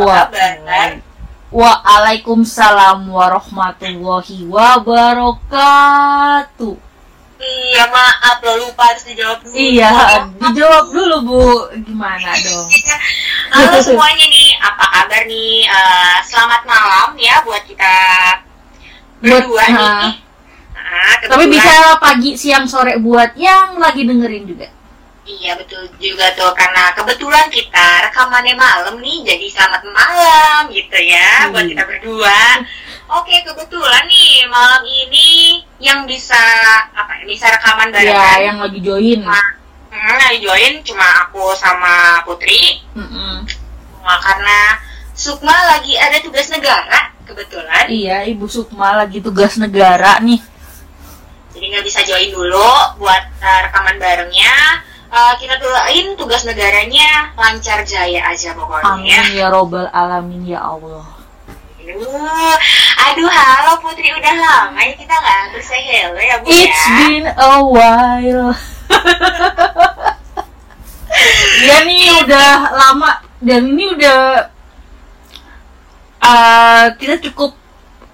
Wa-? Waalaikumsalam warahmatullahi wabarakatuh. Iya maaf lo lupa harus dijawab dulu. Iya, dijawab dulu Bu. Gimana dong? Halo semuanya nih, apa kabar nih? Eh, selamat malam ya buat kita berdua nih. Nah, Tapi bisa pagi, siang, sore buat yang lagi dengerin juga. Iya betul juga tuh karena kebetulan kita rekamannya malam nih jadi selamat malam gitu ya Hmm. buat kita berdua. Oke kebetulan nih malam ini yang bisa apa ya, bisa rekaman Ya, barengan. yang lagi join. cuma hmm, yang join cuma aku sama Putri. Mm-mm. Nah, karena Sukma lagi ada tugas negara kebetulan Iya, Ibu Sukma lagi tugas negara nih. jadi nggak bisa join dulu buat uh, rekaman barengnya. Uh, kita doain tugas negaranya lancar jaya aja pokoknya ya. Amin ya robbal alamin ya Allah. Aduh, aduh halo Putri udah lama ya kita nggak bersay hello ya Bu It's ya. been a while. Iya nih udah lama dan ini udah uh, kita cukup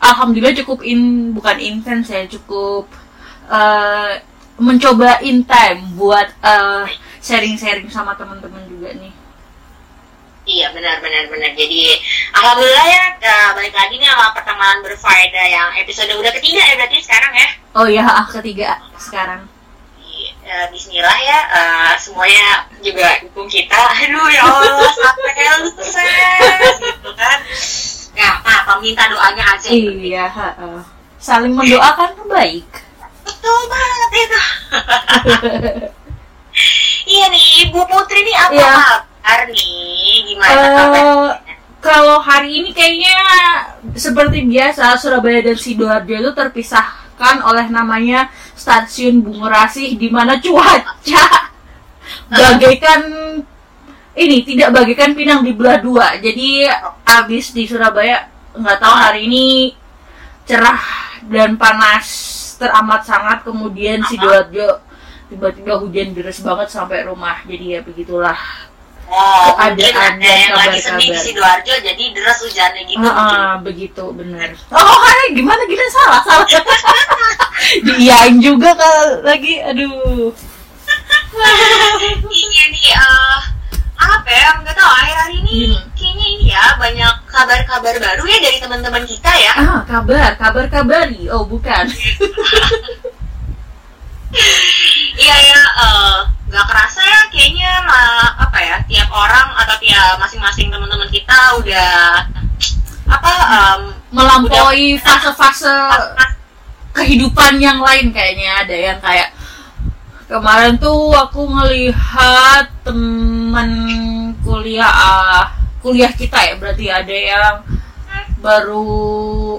alhamdulillah cukup in bukan intens ya cukup uh, mencoba in time buat uh, sharing-sharing sama teman-teman juga nih. Iya benar benar benar. Jadi alhamdulillah ya uh, balik lagi nih sama pertemanan berfaedah yang episode udah ketiga ya berarti sekarang ya. Oh ya, ah, ketiga sekarang. Eh, Bismillah ya eh, semuanya juga dukung kita. Aduh ya Allah sampai sukses gitu kan. Ya apa minta doanya aja. Iya, ha-ha. saling mendoakan kan baik. Betul banget itu. iya nih Ibu Putri nih apa Iya. kabar nih? Gimana? Eh, kalau hari ini kayaknya seperti biasa Surabaya dan Sidoarjo itu terpisahkan oleh namanya stasiun Bungurasih di mana cuaca bagaikan ini tidak bagaikan pinang di belah dua. Jadi abis di Surabaya nggak tahu hari ini cerah dan panas teramat sangat kemudian Sidoarjo tiba-tiba hujan deras banget sampai rumah jadi ya begitulah Oh, keadaan ada dan yang lagi sedih di. Sidoarjo jadi deras hujannya gitu. Mungkin. ah, begitu benar. Oh, hai, gimana gila salah salah. Diiyain juga kalau lagi, aduh. Iya nih, eh, apa ya? Nggak tahu akhir-akhir ini Hmm. kayaknya ini ya banyak kabar-kabar baru ya dari teman-teman kita ya. Ah, kabar, kabar kabari. Oh, bukan. Iya ya, nggak kerasa ya kayaknya ma- apa ya tiap orang atau tiap masing-masing teman-teman kita udah apa em, Melampaui fase-fase kehidupan yang lain kayaknya ada yang kayak kemarin tuh aku ngelihat teman kuliah ah, kuliah kita ya berarti ada yang baru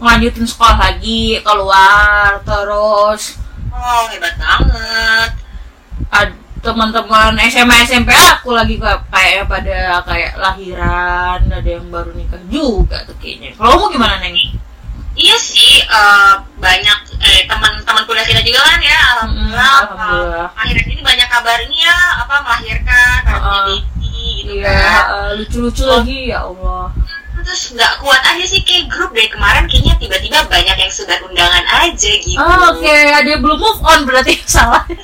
ngelanjutin sekolah lagi keluar terus oh hebat banget. teman-teman SMA SMP aku lagi kayak pada kayak lahiran ada yang baru nikah juga tuh kayaknya kalau kamu gimana neng? Iya sih, eh, banyak eh, teman-teman kuliah kita juga kan ya, alhamdulillah. Alhamdulillah. akhirnya ini banyak kabarnya ya, apa melahirkan, punya Uh-uh. baby gitu Iya kan. eh, lucu-lucu lagi ya Allah. Terus nggak kuat aja sih kayak grup dari kemarin kayaknya tiba-tiba banyak yang sudah undangan aja gitu. Oh, Oke ada yang belum move on berarti salah.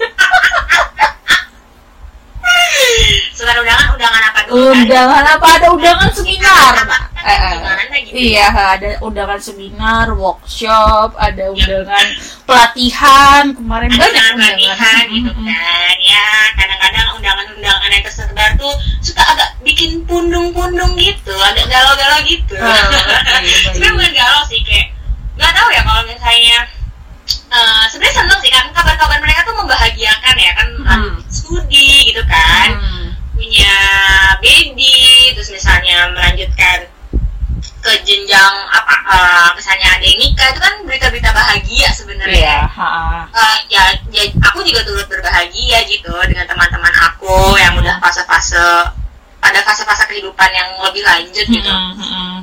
Sudah undangan undangan apa dulu? kan? undangan apa ada undangan seminar? Apa- Eh, eh. Gitu. Iya ada undangan seminar, workshop, ada undangan pelatihan kemarin Ada banyak undangan undangan. pelatihan gitu kan ya kadang-kadang undangan-undangan yang tersebar tuh suka agak bikin pundung-pundung gitu agak galau-galau gitu Ah, iya, sebenarnya baik. bukan galau sih kayak nggak tahu ya kalau misalnya eh, sebenarnya seneng sih kan kabar-kabar mereka tuh membahagiakan ya kan Hmm. studi gitu kan Hmm. punya baby terus misalnya melanjutkan ke jenjang apa eh, misalnya ada yang nikah itu kan berita-berita bahagia sebenarnya Iya, ha. Eh, ya, ya aku juga turut berbahagia gitu dengan teman-teman aku yang udah fase-fase pada fase-fase kehidupan yang lebih lanjut gitu. Mm-mm, mm-mm.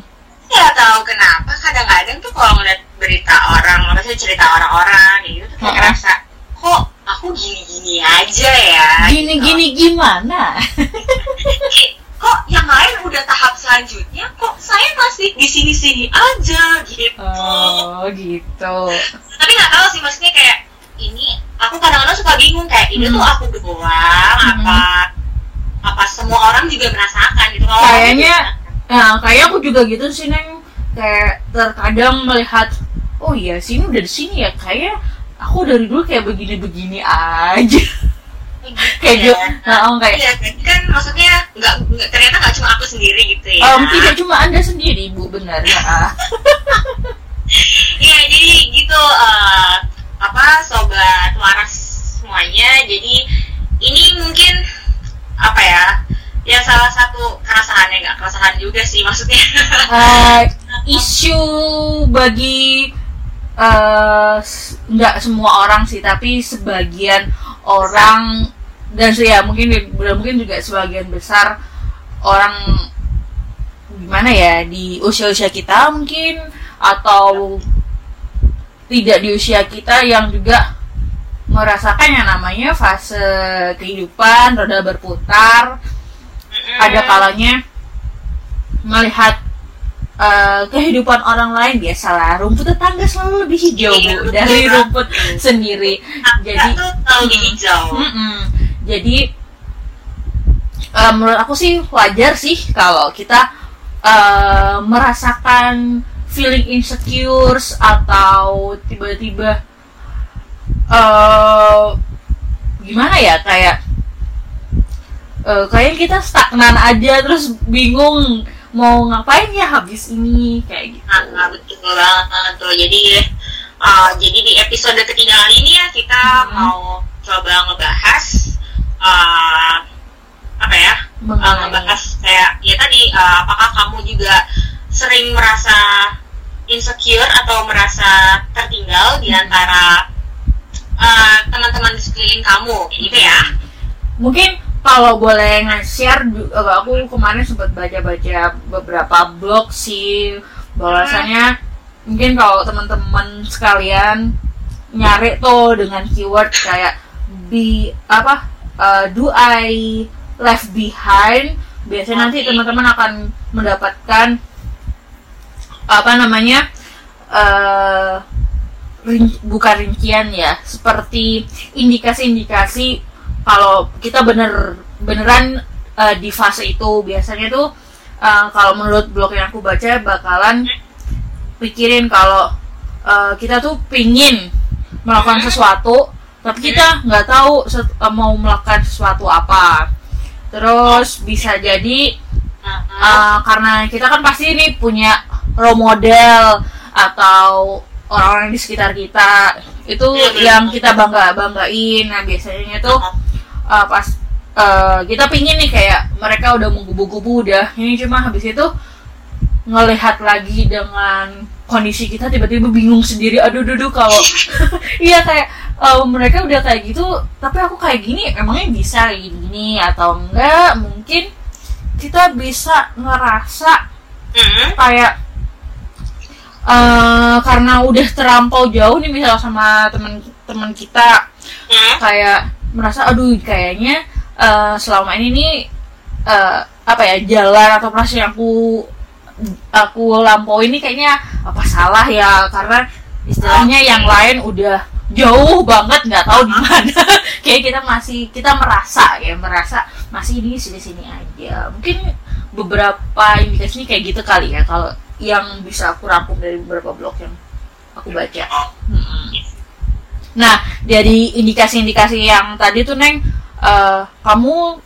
Ya tahu kenapa kadang-kadang tuh kalau ngeliat berita orang, maksudnya cerita orang-orang gitu tuh kayak ngerasa kok aku gini-gini aja ya. Gini gitu. gimana? kok yang lain udah tahap selanjutnya kok saya masih di sini sini aja gitu oh gitu tapi nggak tahu sih maksudnya kayak ini aku kadang-kadang suka bingung kayak ini Hmm. tuh aku doang Hmm. apa apa semua orang juga merasakan gitu kalau Kayaknya- Nah, kayak aku juga gitu sih, Neng. Kayak terkadang melihat, oh iya, sini udah di sini ya. Kayak aku dari dulu kayak begini-begini aja. kayak gitu gitu. Nah, oh, kayak Iya, jadi kan maksudnya nggak ternyata nggak cuma aku sendiri gitu ya. Em, tidak cuma anda sendiri, bu, benar ya. Iya, jadi gitu eh, apa sobat waras semuanya. Jadi ini mungkin apa ya? Ya salah satu keresahan ya nggak keresahan juga sih maksudnya. Eh, isu bagi eh, nggak semua orang sih, tapi sebagian orang dan sih ya mungkin mungkin juga sebagian besar orang gimana ya di usia-usia kita mungkin atau tidak di usia kita yang juga merasakan yang namanya fase kehidupan roda berputar ada kalanya melihat eh, kehidupan orang lain biasalah rumput tetangga selalu lebih hijau Iya, bu dari banget. rumput sendiri jadi hijau. Jadi eh, menurut aku sih wajar sih kalau kita eh, merasakan feeling insecure atau tiba-tiba eh gimana ya kayak eh, kayak kita stagnan aja terus bingung mau ngapain ya habis ini kayak gitu. Nah, betul banget tuh. Jadi uh, jadi di episode ketiga kali ini ya kita Hmm. mau coba ngebahas uh, apa ya? Uh, ngebahas kayak ya tadi uh, apakah kamu juga sering merasa insecure atau merasa tertinggal di Hmm. antara uh, teman-teman di sekeliling kamu gitu ya. mungkin kalau boleh nge-share eh, aku kemarin sempat baca-baca beberapa blog sih. Bahwasanya mungkin kalau teman-teman sekalian nyari tuh dengan keyword kayak be apa eh, do I left behind biasanya nanti teman-teman akan mendapatkan apa namanya eh rin- bukan rincian ya seperti indikasi-indikasi kalau kita bener beneran eh, di fase itu biasanya tuh eh, kalau menurut blog yang aku baca bakalan pikirin kalau eh, kita tuh pingin melakukan sesuatu tapi kita nggak tahu set- mau melakukan sesuatu apa. Terus bisa jadi. Uh, karena kita kan pasti ini punya role model atau orang-orang di sekitar kita itu yang kita bangga banggain nah biasanya tuh uh, pas uh, kita pingin nih kayak mereka udah menggubu-gubu udah ini cuma habis itu ngelihat lagi dengan kondisi kita tiba-tiba bingung sendiri aduh aduh kalau iya kayak uh, mereka udah kayak gitu tapi aku kayak gini emangnya bisa kayak gini atau enggak mungkin kita bisa ngerasa Mm-mm. kayak eh karena udah terampau jauh nih misal sama teman-teman kita Mm. kayak merasa aduh kayaknya eh, selama ini nih eh, apa ya jalan atau proses yang aku aku lampaui ini kayaknya apa salah ya karena istilahnya yang lain udah jauh banget nggak tahu di mana. Kayak kita masih kita merasa ya merasa masih di sini sini aja. Mungkin beberapa indikasinya kayak gitu kali ya kalau yang bisa aku rangkum dari beberapa blog yang aku baca. Mm-mm. Nah dari indikasi-indikasi yang tadi tuh neng eh, kamu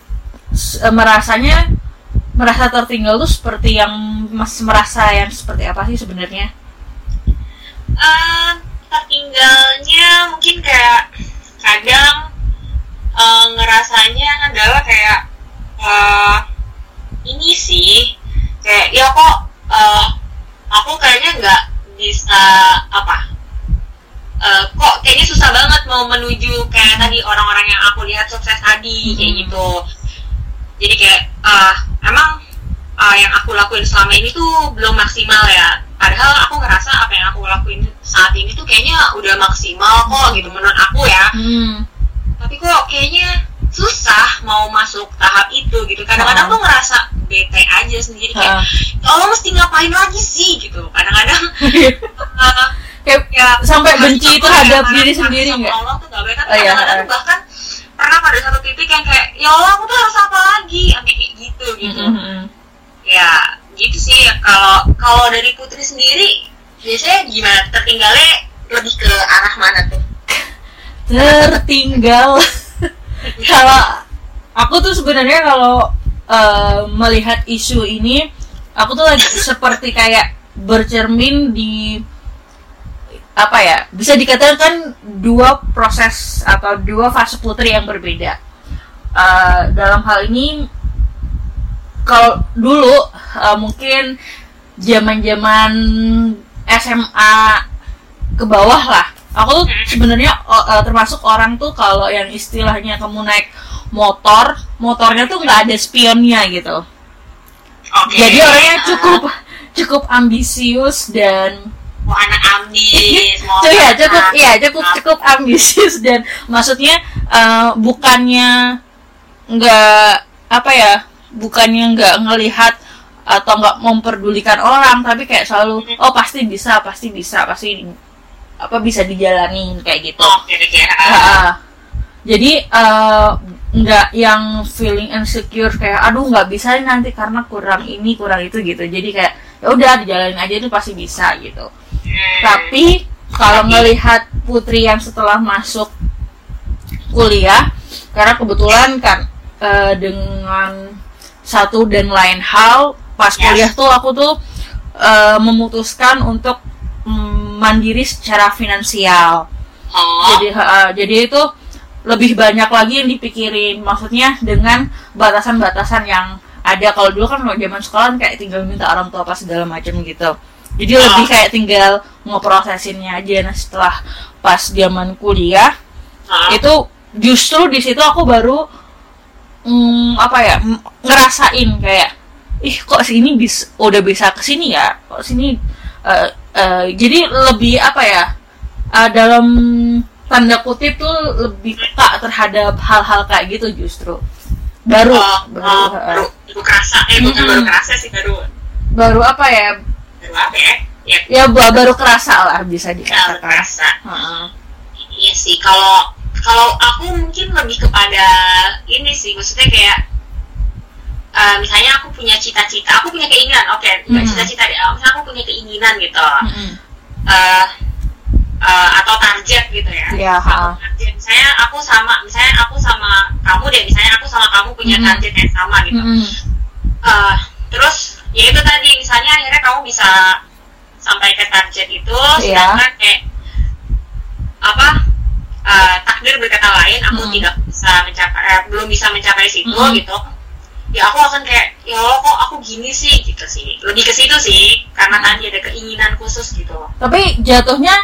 eh, merasanya merasa tertinggal tuh seperti yang mas merasa yang seperti apa sih sebenarnya? Eh, tertinggalnya mungkin kayak kadang eh, ngerasanya adalah kayak eh, ini sih kayak ya kok eh, aku kayaknya nggak bisa apa eh, kok kayaknya susah banget mau menuju kayak tadi orang-orang yang aku lihat sukses tadi kayak Hmm. gitu. Jadi kayak ah emang ah, yang aku lakuin selama ini tuh belum maksimal ya. Padahal aku ngerasa apa yang aku lakuin saat ini tuh kayaknya udah maksimal kok gitu menurut aku ya. Hmm. tapi kok kayaknya susah mau masuk tahap itu gitu. Kadang-kadang tuh ngerasa bete aja sendiri. Kayak Ha. "Ya Allah mesti ngapain lagi sih? gitu. Kadang-kadang uh, kayak ya sampai benci terhadap Allah, diri sendiri nggak? Allah tuh gak baik tapi Oh, iya, bahkan pernah pada satu titik yang kayak ya Allah aku tuh harus apa lagi? Kayak gitu gitu. Mm-mm. ya gitu sih. Kalau kalau dari Putri sendiri biasanya gimana? Tertinggalnya lebih ke arah mana tuh? Tertinggal. Kalau aku tuh sebenarnya kalau eh, melihat isu ini aku tuh lagi seperti kayak bercermin di apa ya bisa dikatakan dua proses atau dua fase putri yang berbeda. Eh, dalam hal ini kalau dulu eh, mungkin zaman-zaman SMA ke bawah lah aku tuh sebenarnya o- eh, termasuk orang tuh kalau yang istilahnya kamu naik motor motornya tuh nggak ada spionnya gitu. Oke. jadi orangnya cukup cukup ambisius dan mau anak ambis mau ya anak- cukup iya cukup cukup ambisius. Dan maksudnya eh, bukannya nggak apa ya bukannya nggak ngelihat atau nggak memperdulikan orang tapi kayak selalu oh pasti bisa pasti bisa pasti apa bisa dijalanin kayak gitu. Ah, jadi eh, nggak yang feeling insecure kayak aduh nggak bisa nanti karena kurang ini kurang itu gitu. Jadi kayak ya udah dijalanin aja itu pasti bisa gitu. Tapi kalau ngelihat putri yang setelah masuk kuliah karena kebetulan kan eh, dengan satu dan lain hal pas Yes. kuliah tuh aku tuh eh, memutuskan untuk mm, mandiri secara finansial. Oh. Jadi ha- jadi itu lebih banyak lagi yang dipikirin. Maksudnya dengan batasan-batasan yang ada. Kalau dulu kan zaman sekolah kan kayak tinggal minta orang tua apa segala macam gitu jadi Ah. lebih kayak tinggal ngeprosesinnya aja nah setelah pas zaman kuliah Ah. itu justru di situ aku baru mm, apa ya ngerasain kayak ih kok sini bis udah bisa ke sini ya kok sini eh, eh, jadi lebih apa ya eh, dalam tanda kutip tuh lebih peka terhadap hal-hal kayak gitu justru baru Oh, baru, eh, baru, baru kerasa, eh bukan Mm-mm. baru kerasa sih baru baru apa ya apa ya? Ya, ya ba- baru kerasa lah bisa baru dikatakan kerasa. Heeh. Iya sih, kalau kalau aku mungkin lebih kepada ini sih, maksudnya kayak eh, misalnya aku punya cita-cita, aku punya keinginan, oke, bukan Hmm. cita-cita deh, misalnya aku punya keinginan gitu, Mm-mm. eh eh, atau target gitu ya. Iya, ha. target. Misalnya aku sama, misalnya aku sama kamu deh, misalnya aku sama kamu punya Hmm. target yang sama gitu. Mm-mm. Eh, terus ya itu tadi misalnya akhirnya kamu bisa sampai ke target itu Iya. sedangkan kayak apa eh, takdir berkata lain aku Mm. tidak bisa mencapai eh, belum bisa mencapai situ Mm. gitu ya aku akan kayak ya Allah kok aku gini sih gitu sih lebih ke situ sih karena Mm. tadi ada keinginan khusus gitu tapi jatuhnya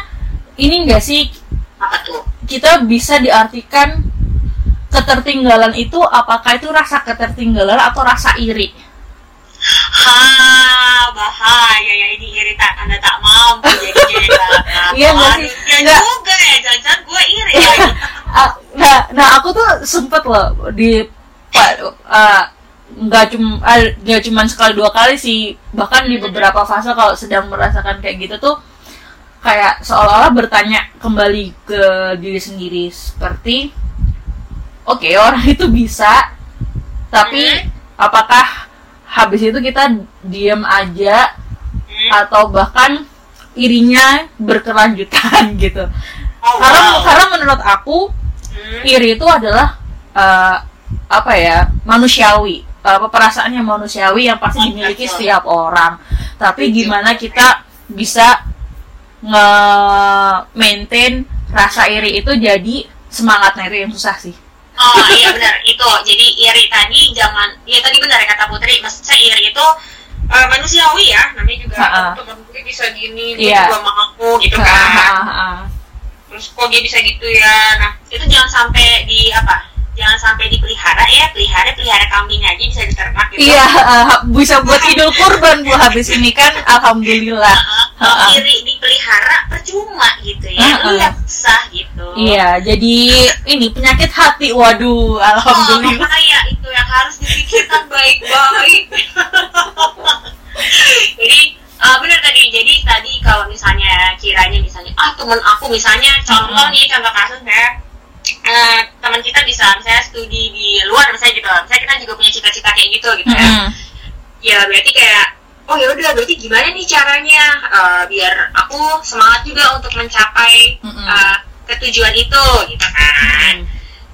ini enggak sih apa tuh kita bisa diartikan ketertinggalan itu apakah itu rasa ketertinggalan atau rasa iri? Ha bahaya ya ini iritan anda tak mampu jadinya Iya, nggak sih? Ya Nggak. juga ya jangan gue iri Ah, nah, nah aku tuh sempet loh di ah, nggak cuma nggak cuma sekali dua kali sih bahkan di beberapa fase kalau sedang merasakan kayak gitu tuh kayak seolah-olah bertanya kembali ke diri sendiri seperti oke orang itu bisa tapi Hmm. apakah habis itu kita diam aja Hmm. atau bahkan irinya berkelanjutan gitu Oh, karena wow. karena menurut aku Hmm. iri itu adalah eh, apa ya manusiawi apa perasaan yang manusiawi yang pasti dimiliki setiap orang tapi gimana kita bisa nge-maintain rasa iri itu jadi semangatnya itu yang susah sih Oh iya benar itu. Jadi iri tadi jangan ya tadi benar ya kata Putri. Maksudnya iri itu eh, manusiawi ya namanya juga Ha-ha. "Oh, temen gue bisa gini gue Iya. juga mau aku gitu kan. Terus kok dia bisa gitu ya? Nah itu jangan sampai di apa jangan sampai dipelihara ya pelihara pelihara kambing aja bisa diternak gitu. Iya eh, bisa buat idul kurban bu habis ini kan alhamdulillah. Kalau iri dipelihara percuma gitu ya lu yang susah gitu. Iya jadi ini penyakit hati waduh Oh, alhamdulillah bahaya itu yang harus dipikirkan baik-baik. Jadi uh, benar tadi jadi tadi kalau misalnya kiranya misalnya ah teman aku misalnya contoh nih contoh kasus ya uh, teman kita bisa misalnya studi di luar misalnya gitu. Misalnya kita juga punya cita-cita kayak gitu gitu ya Mm-mm. ya berarti kayak oh ya udah berarti gimana nih caranya? Uh, biar aku semangat juga untuk mencapai Mm-mm. uh, ketujuan itu gitu kan.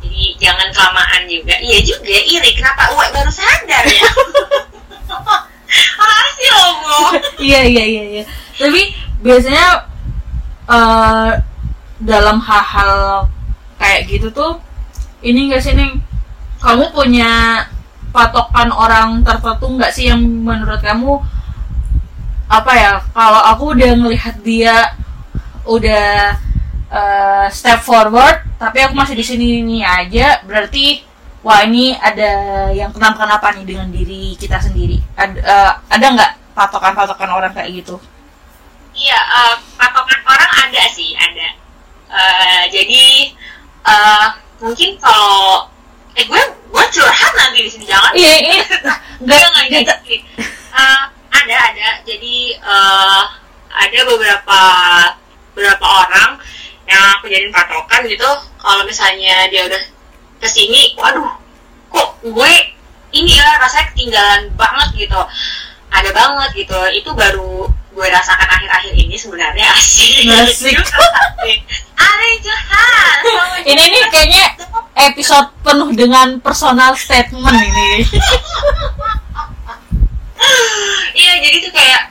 Jadi jangan kelamaan juga. Iya juga iri kenapa Uwe baru sadar ya? Makasih loh iya iya iya iya. Tapi biasanya eh, dalam hal-hal kayak gitu tuh ini enggak sih Neng? Kamu punya patokan orang tertentu nggak sih yang menurut kamu apa ya kalau aku udah ngelihat dia udah eh, step forward tapi aku masih di sini ini aja berarti wah ini ada yang kenapa kenapa nih dengan diri kita sendiri? Ada eh, ada nggak patokan-patokan orang kayak gitu? Iya uh, patokan orang ada sih ada. Eh, jadi eh, mungkin kalau eh gue gue curhat nanti di sini jangan. Iya iya. Nggak nggak- jadi, eh, ada ada. Jadi eh, ada beberapa beberapa orang yang aku jadiin patokan gitu. Kalau misalnya dia udah ke sini waduh kok gue ini ya rasanya ketinggalan banget gitu. Ada banget gitu. Itu baru gue rasakan akhir-akhir ini sebenarnya asik. Asik. ada curhat ini nih kayaknya episode penuh dengan personal statement ini. Iya jadi tuh kayak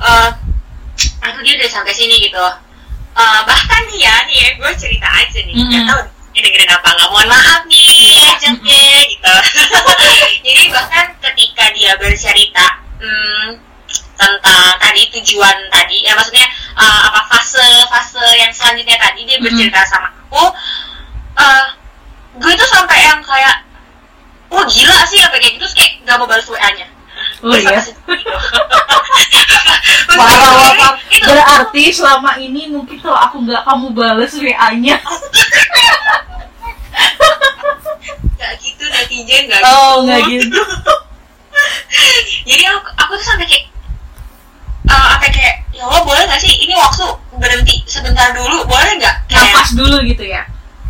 eh aduh dia udah sampai sini gitu. Eh, bahkan nih ya nih ya gue cerita aja nih. Mm-mm. tahu dia dengerin apa. Nggak mohon maaf nih ajaknya gitu. Jadi bahkan ketika dia bercerita hmm, tentang tadi tujuan tadi. Ya maksudnya eh, apa fase fase yang selanjutnya tadi dia bercerita sama aku. Eh gue tuh sampai yang kayak oh gila sih apa kayak gitu. Terus kayak nggak mau balas wa nya oh iya? Parah parah berarti selama ini mungkin kalau aku nggak kamu bales wa nya nggak gitu netizen nggak oh gitu. nggak gitu. Jadi aku, aku tuh sampai kayak eh, sampai kayak ya Allah boleh nggak sih? Ini waktu berhenti sebentar dulu boleh nggak? Nafas dulu gitu ya?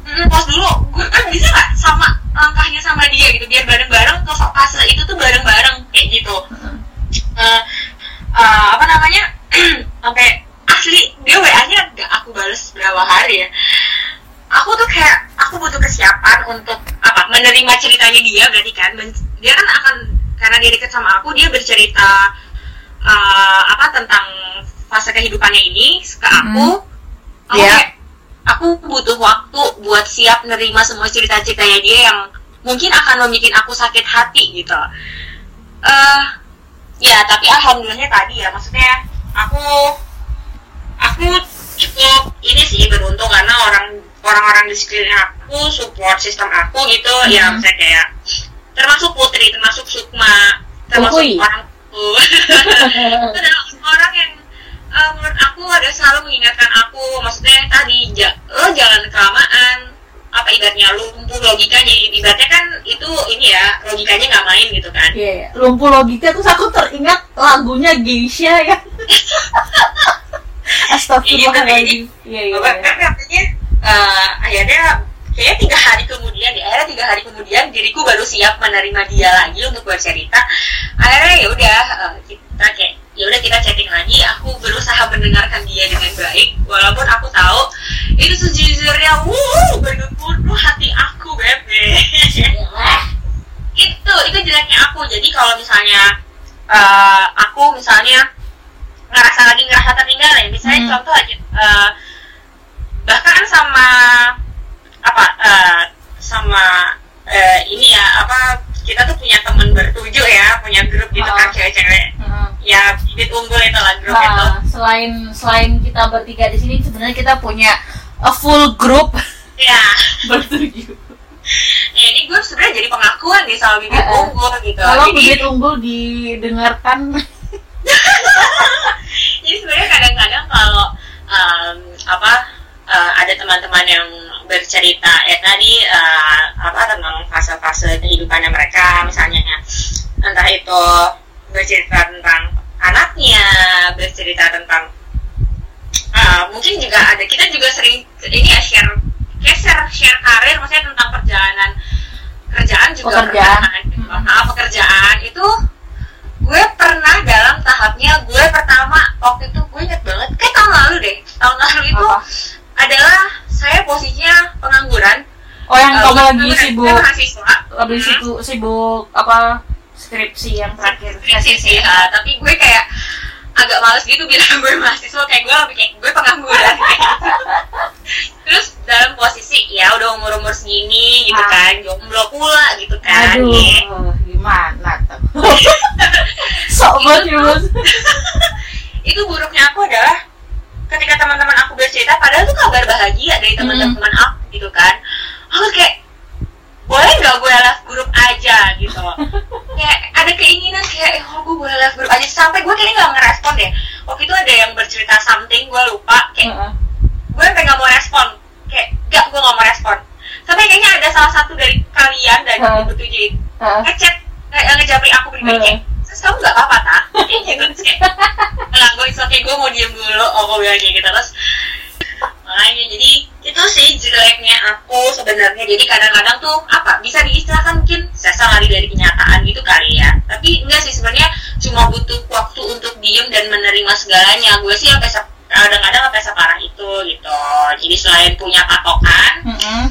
Pause dulu. Gue kan bisa nggak sama langkahnya sama dia? Gitu biar bareng-bareng ke fase itu tuh bareng-bareng kayak gitu. Eh, eh, apa namanya? Sampai asli dia WA-nya gak aku bales berapa hari ya. Aku tuh kayak aku butuh kesiapan untuk apa menerima ceritanya dia berarti kan. Dia kan akan karena dia deket sama aku dia bercerita eh, apa tentang fase kehidupannya ini ke aku aku Iya. kayak aku butuh waktu buat siap nerima semua cerita-ceritanya dia yang mungkin akan membuat aku sakit hati gitu eh ya tapi alhamdulillahnya tadi ya maksudnya aku aku cukup ini sih beruntung karena orang orang-orang di sekeliling aku support sistem aku gitu ya Mhm. misalnya kayak termasuk Putri termasuk Sukma termasuk Putri. orang itu adalah orang yang eh, menurut aku ada selalu mengingatkan aku maksudnya tadi ja, lo jangan kelamaan apa ibaratnya lumpuh logikanya ibaratnya kan itu ini ya logikanya nggak main gitu kan Iya, iya. lumpuh logika terus aku teringat lagunya Geisha ya. Astagfirullahaladzim. Iya, iya. Iya. katanya eh, akhirnya kayaknya tiga hari kemudian ya akhirnya tiga hari kemudian diriku baru siap menerima dia lagi untuk bercerita. Akhirnya ya udah eh, kita kayak ya udah kita chatting lagi. Aku berusaha mendengarkan dia dengan baik walaupun aku tahu itu sejujurnya wuh bergemuruh hati aku bebe. Itu itu jeleknya aku. Jadi kalau misalnya eh, aku misalnya ngerasa lagi ngerasa tertinggal ya misalnya Hmm. contoh aja eh, bahkan sama apa eh, sama eh, ini ya apa kita tuh punya temen bertujuh ya punya grup gitu kan Ah. cewek-cewek Heeh. ya bibit unggul itu lah grup itu Nah, selain selain kita bertiga di sini sebenarnya kita punya a full group ya bertujuh. ya ini gue sebenarnya jadi pengakuan nih sama bibit eh. unggul gitu Kalau jadi bibit unggul didengarkan jadi sebenarnya kadang-kadang kalau em, apa eh, ada teman-teman yang bercerita ya tadi uh, apa tentang fase-fase kehidupannya mereka misalnya entah itu bercerita tentang anaknya bercerita tentang uh, mungkin juga ada kita juga sering ini ya share kayak share share karir maksudnya tentang perjalanan kerjaan juga Pekerjaan. pernah, gitu. Nah, pekerjaan itu gue pernah dalam tahapnya gue pertama waktu itu gue inget banget kayak tahun lalu deh tahun lalu itu Apa? adalah saya posisinya pengangguran oh yang Eh, kamu lagi sibuk mahasiswa lagi Hmm. sibuk sibuk apa skripsi yang terakhir skripsi sih ha. tapi gue kayak agak males gitu bilang gue mahasiswa kayak gue lebih kayak gue pengangguran kayak gitu. terus dalam posisi ya udah umur umur segini gitu Ah. kan jomblo pula gitu kan aduh ya. gimana tuh sok banget itu buruknya aku adalah ketika teman-teman aku bercerita padahal tuh kabar bahagia dari Hmm. teman-teman aku gitu kan. Aku kayak boleh nggak gue left grup aja? gitu kayak ada keinginan kayak eh, oh gue boleh left grup aja? Sampai gue kayaknya nggak ngerespon deh. Waktu itu ada yang bercerita something gue lupa. Kayak Heeh. gue sampai nggak mau respon. Kayak gak gue nggak mau respon. Sampai kayaknya ada salah satu dari kalian dari Heeh. bertujuh itu Heeh. ngechat ngejapri aku pribadi kayak terus kamu gak apa-apa tak gitu terus kayak enggak gue it's okay. Gue mau diem dulu. Oh gue bilang kayak gitu. Terus makanya jadi itu sih jeleknya aku sebenarnya. Jadi kadang-kadang tuh apa bisa diistilahkan mungkin sesa lari dari kenyataan gitu kali ya. Tapi enggak sih sebenarnya cuma butuh waktu untuk diem dan menerima segalanya. Gue sih sampai kadang-kadang sampai separah itu gitu. Jadi selain punya patokan Heeh.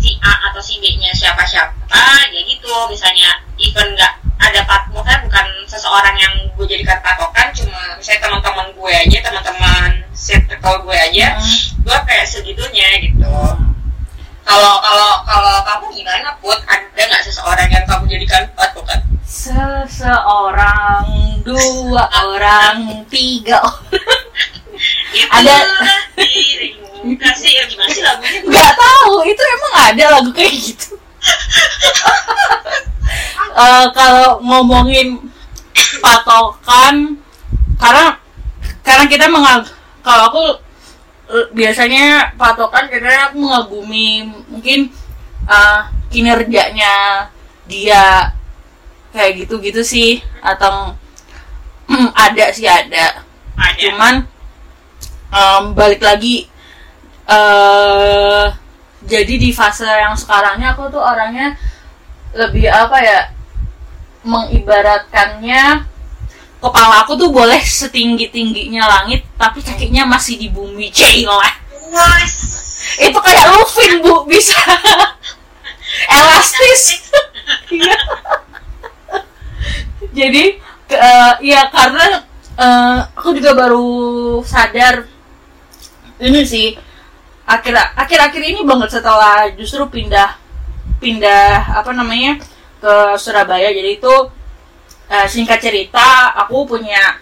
si A atau si B-nya siapa-siapa ya gitu. Misalnya even nggak ada pat maksudnya bukan seseorang yang gue jadikan patokan cuma misalnya teman-teman gue aja teman-teman circle gue aja Hmm. gue kayak segitunya gitu. Kalau kalau kalau kamu gimana put? Ada nggak seseorang yang kamu jadikan patokan? Seseorang dua orang tiga orang. Ada- kasih ya gimana sih lagunya? Nggak tahu itu emang ada lagu kayak gitu Eh, kalau ngomongin patokan karena karena kita mengal kalau aku eh, biasanya patokan karena aku mengagumi mungkin eh, kinerjanya dia kayak gitu-gitu sih atau ada sih ada. Ada. Cuman em, balik lagi eh jadi di fase yang sekarangnya aku tuh orangnya lebih apa ya mengibaratkannya kepala aku tuh boleh setinggi tingginya langit tapi kakinya masih di bumi. Cila itu kayak Lufin bu. Bisa. Elastis. Iya. jadi eh, ya karena eh, aku juga baru sadar ini sih. Akhir akhir akhir ini banget setelah justru pindah pindah apa namanya ke Surabaya. Jadi itu eh, singkat cerita aku punya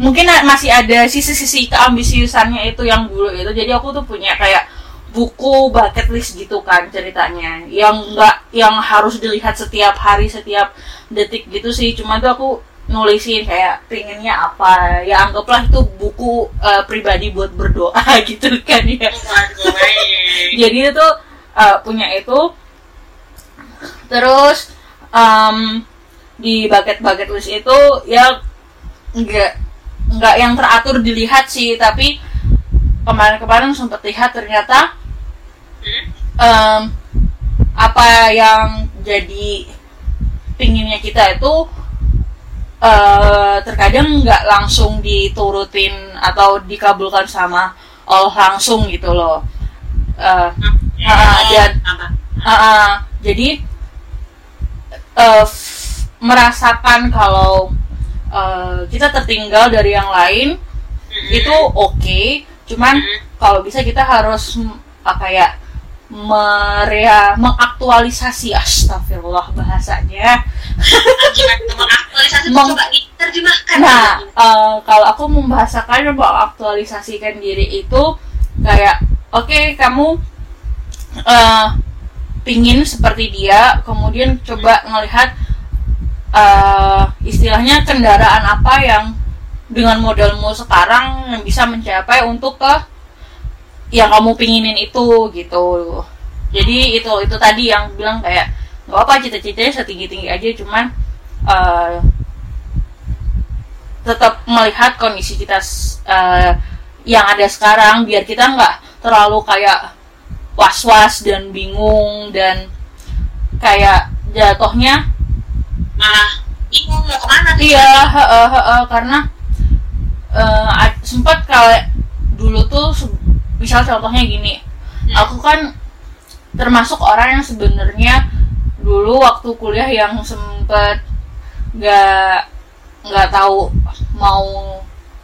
mungkin masih ada sisi-sisi keambisiusannya itu yang dulu itu jadi aku tuh punya kayak buku bucket list gitu kan ceritanya. Yang enggak yang harus dilihat setiap hari setiap detik gitu sih. Cuma tuh aku nulisin kayak pengennya apa. Ya anggaplah itu buku eh, pribadi buat berdoa gitu kan ya. Baik. jadi itu uh, punya itu terus um, di bucket bucket list itu ya nggak nggak yang teratur dilihat sih tapi kemarin-kemarin sempat lihat ternyata um, apa yang jadi pinginnya kita itu eh, terkadang nggak langsung diturutin atau dikabulkan sama Allah langsung gitu loh Eh, Ah, dan-? Ah, ah. jadi f- merasakan kalau eh, kita tertinggal dari yang lain Hmm. itu oke. Cuman Hmm. kalau bisa kita harus apa ya merea mengaktualisasi. Astagfirullah bahasanya. Mengaktualisasi? Meng- coba diterjemahkan nah eh, kalau aku membahasakan mengaktualisasikan diri itu kayak oke kamu eh, pingin seperti dia kemudian coba ngelihat eh, istilahnya kendaraan apa yang dengan modalmu sekarang yang bisa mencapai untuk ke yang kamu pinginin itu gitu. Jadi itu itu tadi yang bilang kayak nggak apa cita-citanya setinggi tinggi aja cuman uh, tetap melihat kondisi kita uh, yang ada sekarang biar kita nggak terlalu kayak was-was dan bingung dan kayak jatuhnya malah bingung mau ke mana iya he -he -he, karena uh, sempat kalau dulu tuh misal contohnya gini hmm. aku kan termasuk orang yang sebenarnya dulu waktu kuliah yang sempet nggak nggak tahu mau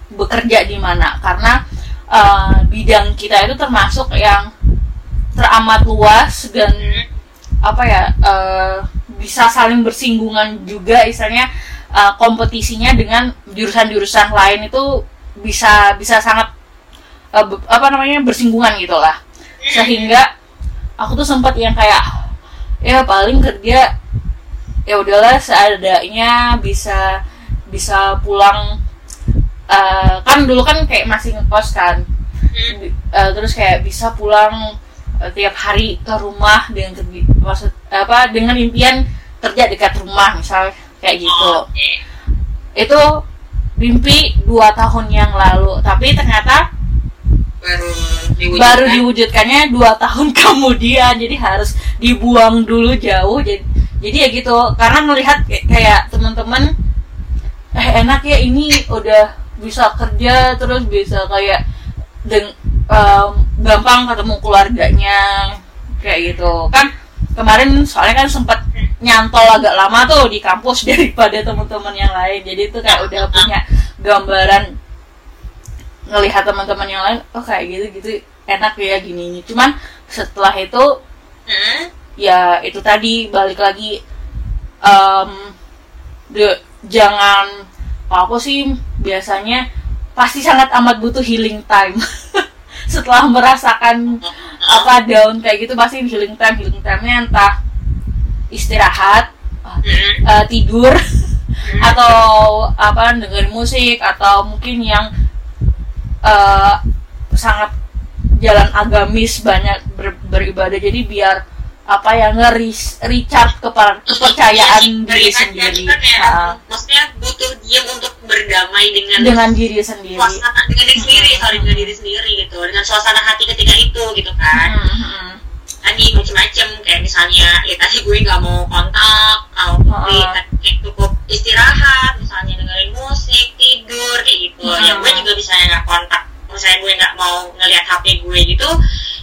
bekerja di mana karena uh, bidang kita itu termasuk yang teramat luas dan apa ya uh, bisa saling bersinggungan juga istilahnya uh, kompetisinya dengan jurusan-jurusan lain itu bisa bisa sangat uh, apa namanya bersinggungan gitulah sehingga aku tuh sempat yang kayak ya paling kerja ya udahlah seadanya bisa bisa pulang uh, kan dulu kan kayak masih ngekos kan. Uh, terus kayak bisa pulang uh, tiap hari ke rumah dengan maksud apa dengan impian kerja dekat rumah misal kayak gitu oh, okay. itu mimpi dua tahun yang lalu tapi ternyata baru diwujudkan. baru diwujudkannya dua tahun kemudian jadi harus dibuang dulu jauh jadi jadi ya gitu karena melihat kayak teman-teman eh enak ya ini udah bisa kerja terus bisa kayak deng um, gampang ketemu keluarganya kayak gitu. Kan kemarin soalnya kan sempat nyantol agak lama tuh di kampus daripada teman-teman yang lain. Jadi itu kayak udah punya gambaran ngelihat teman-teman yang lain oh kayak gitu gitu enak ya gini cuman setelah itu hmm? ya itu tadi balik lagi um, de, jangan aku sih biasanya pasti sangat amat butuh healing time. Setelah merasakan apa down kayak gitu pasti healing time healing time-nya entah istirahat uh, tidur atau apa dengerin musik atau mungkin yang uh, sangat jalan agamis banyak ber, beribadah. Jadi biar apa yang ngeris recharge kepada kepercayaan iya, diri sendiri. Kan ya, uh, maksudnya butuh diam untuk berdamai dengan dengan diri sendiri. Suasana dengan diri sendiri, hmm. sorry dengan diri sendiri gitu, dengan suasana hati ketika itu gitu kan. Hmm. hmm. Tadi macam-macam kayak misalnya ya tadi gue nggak mau kontak, kalau uh, kayak cukup istirahat, misalnya dengerin musik, tidur kayak gitu. Hmm. Ya gue juga bisa nggak kontak misalnya gue nggak mau ngelihat HP gue gitu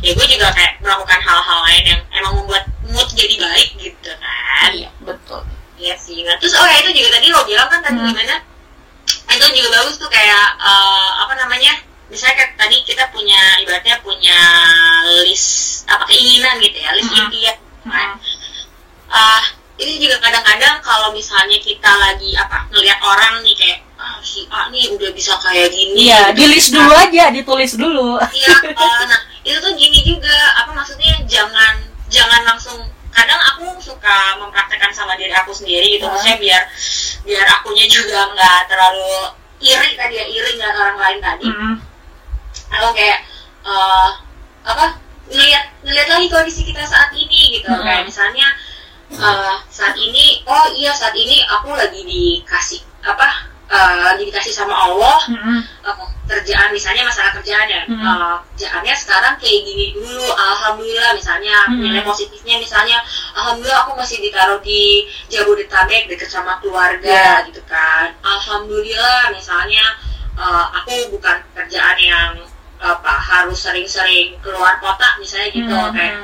ya gue juga kayak melakukan hal-hal lain yang emang membuat mood jadi baik gitu kan. Iya betul. Iya sih. Nah terus oh ya itu juga tadi lo bilang kan tadi hmm. gimana? Itu juga bagus tuh kayak uh, apa namanya? Misalnya kayak tadi kita punya ibaratnya punya list apa keinginan gitu ya list hmm. impian kan. Uh, ini juga kadang-kadang kalau misalnya kita lagi apa ngelihat orang nih kayak si A nih udah bisa kayak gini iya gitu. di list dulu nah, aja ditulis dulu. iya uh, nah itu tuh gini juga. Apa maksudnya? Jangan jangan langsung kadang aku suka mempraktekkan sama diri aku sendiri gitu. Maksudnya biar biar akunya juga nggak terlalu iri tadi ya iri nggak orang lain tadi. Mm. atau kayak uh, apa ngelihat ngelihat lagi kondisi kita saat ini gitu. Mm. kayak misalnya uh, saat ini oh iya saat ini aku lagi dikasih apa uh, dikasih sama Allah mm-hmm. uh, kerjaan misalnya masalah kerjaan ya mm-hmm. uh, kerjaannya sekarang kayak gini dulu alhamdulillah misalnya mm-hmm. nilai positifnya misalnya alhamdulillah aku masih ditaruh di Jabodetabek dekat sama keluarga yeah. gitu kan alhamdulillah misalnya uh, aku bukan kerjaan yang apa harus sering-sering keluar kota misalnya gitu mm-hmm. kayak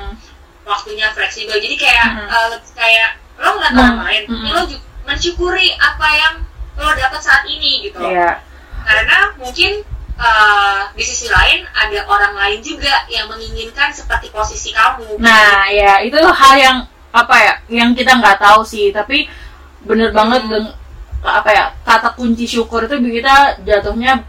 waktunya fleksibel jadi kayak mm-hmm. uh, kayak lo nggak mm-hmm. orang lain mm-hmm. lo juga mensyukuri apa yang lo dapat saat ini gitu yeah. karena mungkin uh, di sisi lain ada orang lain juga yang menginginkan seperti posisi kamu nah ya itu hal yang apa ya yang kita nggak tahu sih tapi bener hmm. banget dengan apa ya kata kunci syukur itu kita jatuhnya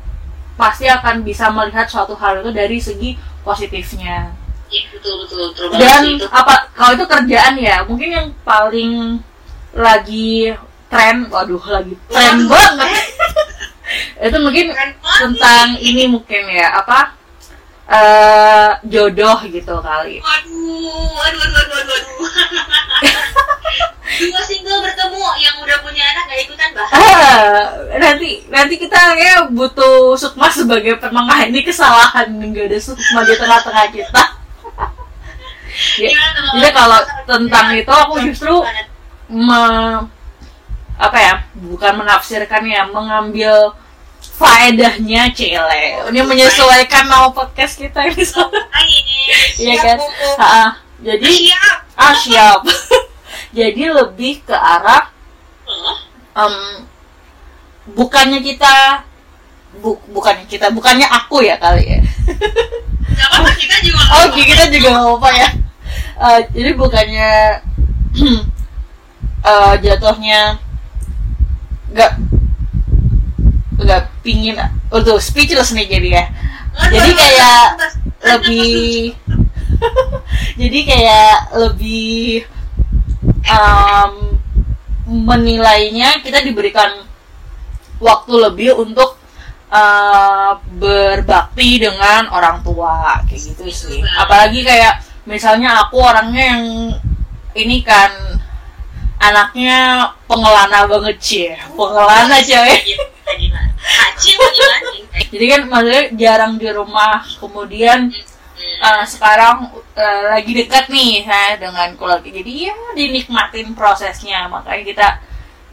pasti akan bisa melihat suatu hal itu dari segi positifnya ya, betul betul, betul dan itu. apa kalau itu kerjaan ya mungkin yang paling lagi tren waduh lagi tren banget. itu mungkin tentang ini mungkin ya apa eh, jodoh gitu kali. Waduh, waduh, waduh, waduh, waduh. Dua single bertemu yang udah punya anak gak ikutan bahas. Ah, nanti nanti kita ya butuh Sukma sebagai penengah. Ini kesalahan nggak ada Sukma di tengah-tengah kita. Ya, jadi kalau tentang itu aku justru me- apa ya bukan menafsirkan ya mengambil faedahnya cile. Ini menyesuaikan nama podcast kita ini. Iya kan? Ha-ha. jadi Siap. ah siap. Jadi lebih ke arah em, bukannya kita bu, bukannya kita bukannya aku ya kali ya. Gak apa-apa, kita juga oh apa-apa. kita juga apa ya. Eh, jadi bukannya eh, jatuhnya nggak. Nggak pingin untuk speechless nih jadi ya. Jadi kayak lebih jadi kayak lebih em, menilainya kita diberikan waktu lebih untuk eh, berbakti dengan orang tua kayak gitu sih. Apalagi kayak misalnya aku orangnya yang ini kan anaknya pengelana banget sih pengelana cewek jadi kan maksudnya jarang di rumah. Kemudian uh, sekarang uh, lagi dekat nih saya dengan keluarga. Jadi ya dinikmatin prosesnya. Makanya kita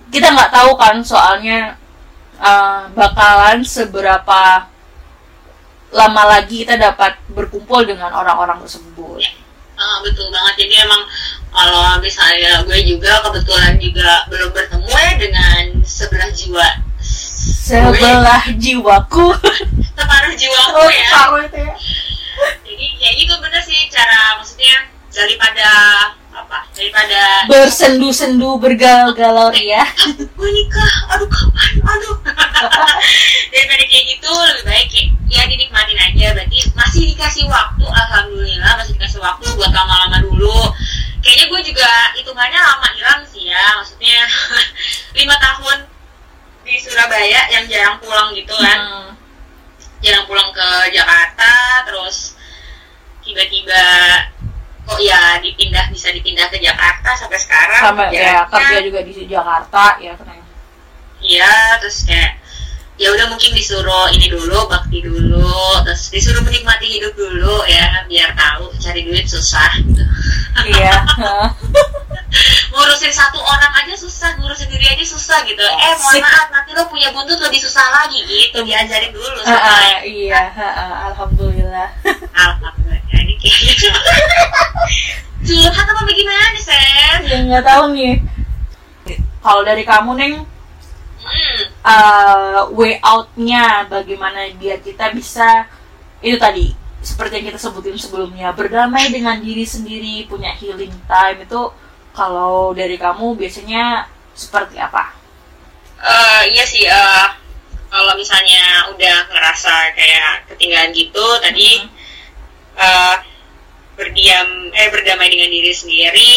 kita nggak tahu kan soalnya uh, bakalan seberapa lama lagi kita dapat berkumpul dengan orang-orang tersebut. Ah, betul banget. Jadi emang kalau misalnya gue juga kebetulan juga belum bertemu ya dengan sebelah jiwa. sebelah jiwaku Separuh jiwaku oh ya. separuh itu ya Jadi ya itu bener sih cara maksudnya daripada apa? Daripada bersendu-sendu bergalau-galau ya gue nikah, aduh kapan, aduh. daripada kayak gitu lebih baik kayak ya dinikmatin aja. Berarti masih dikasih waktu, alhamdulillah masih dikasih waktu buat lama-lama dulu. Kayaknya gue juga hitungannya lama hilang sih ya, maksudnya lima tahun di Surabaya yang jarang pulang gitu kan, Hmm. jarang pulang ke Jakarta, terus tiba-tiba kok ya dipindah bisa dipindah ke Jakarta sampai sekarang sama ya kerja juga di Jakarta ya kan. Iya, terus kayak ya udah mungkin disuruh ini dulu, bakti dulu, terus disuruh menikmati hidup dulu ya, biar tahu cari duit susah gitu. iya Ngurusin satu orang aja susah, ngurusin diri aja susah gitu. Eh, mohon maaf, nanti lo punya buntut lebih susah lagi gitu, diajarin dulu ah, sama iya ah, alhamdulillah Alhamdulillah, ini kayak Curhat apa bagaimana, Sen? ya nggak tahu nih kalau dari kamu neng uh, way outnya bagaimana biar kita bisa itu tadi seperti yang kita sebutin sebelumnya berdamai dengan diri sendiri punya healing time itu kalau dari kamu biasanya seperti apa? Eh, iya sih, eh, kalau misalnya udah ngerasa kayak ketinggalan gitu, tadi Mhm. eh, berdiam, eh berdamai dengan diri sendiri,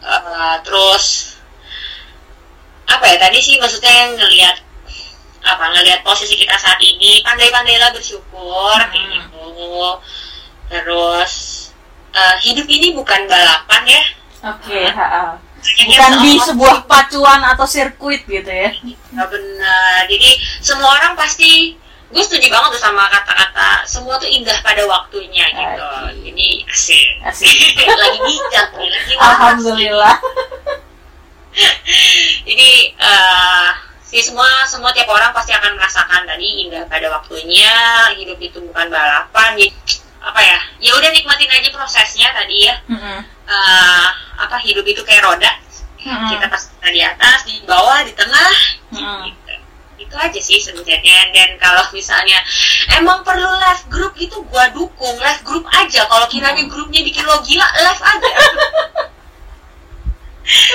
eh, terus apa ya tadi sih maksudnya ngelihat apa ngelihat posisi kita saat ini pandai-pandailah bersyukur kayak Hmm. gitu terus eh, hidup ini bukan balapan ya Oke, ha-ha. Kayaknya bukan di sebuah pacuan atau sirkuit gitu ya? nggak benar jadi semua orang pasti gue setuju banget tuh sama kata-kata semua tuh indah pada waktunya gitu Asik. jadi asik Asik. lagi bijak nih lagi. Alhamdulillah. jadi eh sih semua semua tiap orang pasti akan merasakan tadi indah pada waktunya hidup itu bukan balapan jadi apa ya ya udah nikmatin aja prosesnya tadi ya Mm-mm. Eh, apa hidup itu kayak roda Mm-mm. kita pas di atas di bawah di tengah Mm-mm. gitu. itu aja sih sebenarnya dan kalau misalnya emang perlu live group gitu gua dukung live group aja kalau kiranya grupnya bikin lo gila live aja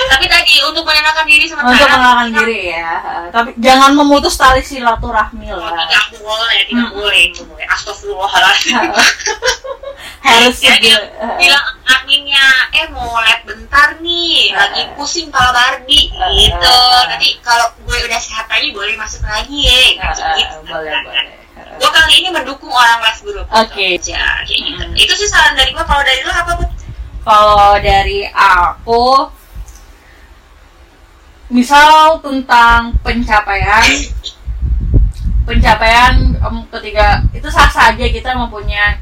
tapi tadi untuk menenangkan diri sementara Untuk menenangkan diri ya, tapi jangan memutus tali silaturahmi Oh, lah. tidak boleh tidak Hmm. boleh. Tidak boleh. Astagfirullahaladzim. Harus Ya, dia bilang adminnya eh mau lab bentar nih lagi pusing pala Bardi gitu. Nanti kalau gue udah sehat lagi boleh masuk lagi ya. Ah, gitu boleh boleh. gue kali ini mendukung orang les guru Oke. aja kayak gitu. Itu sih saran dari gue. Kalau dari lo apa? Kalau dari aku, misal tentang pencapaian, pencapaian em, ketika itu sah saja kita mempunyai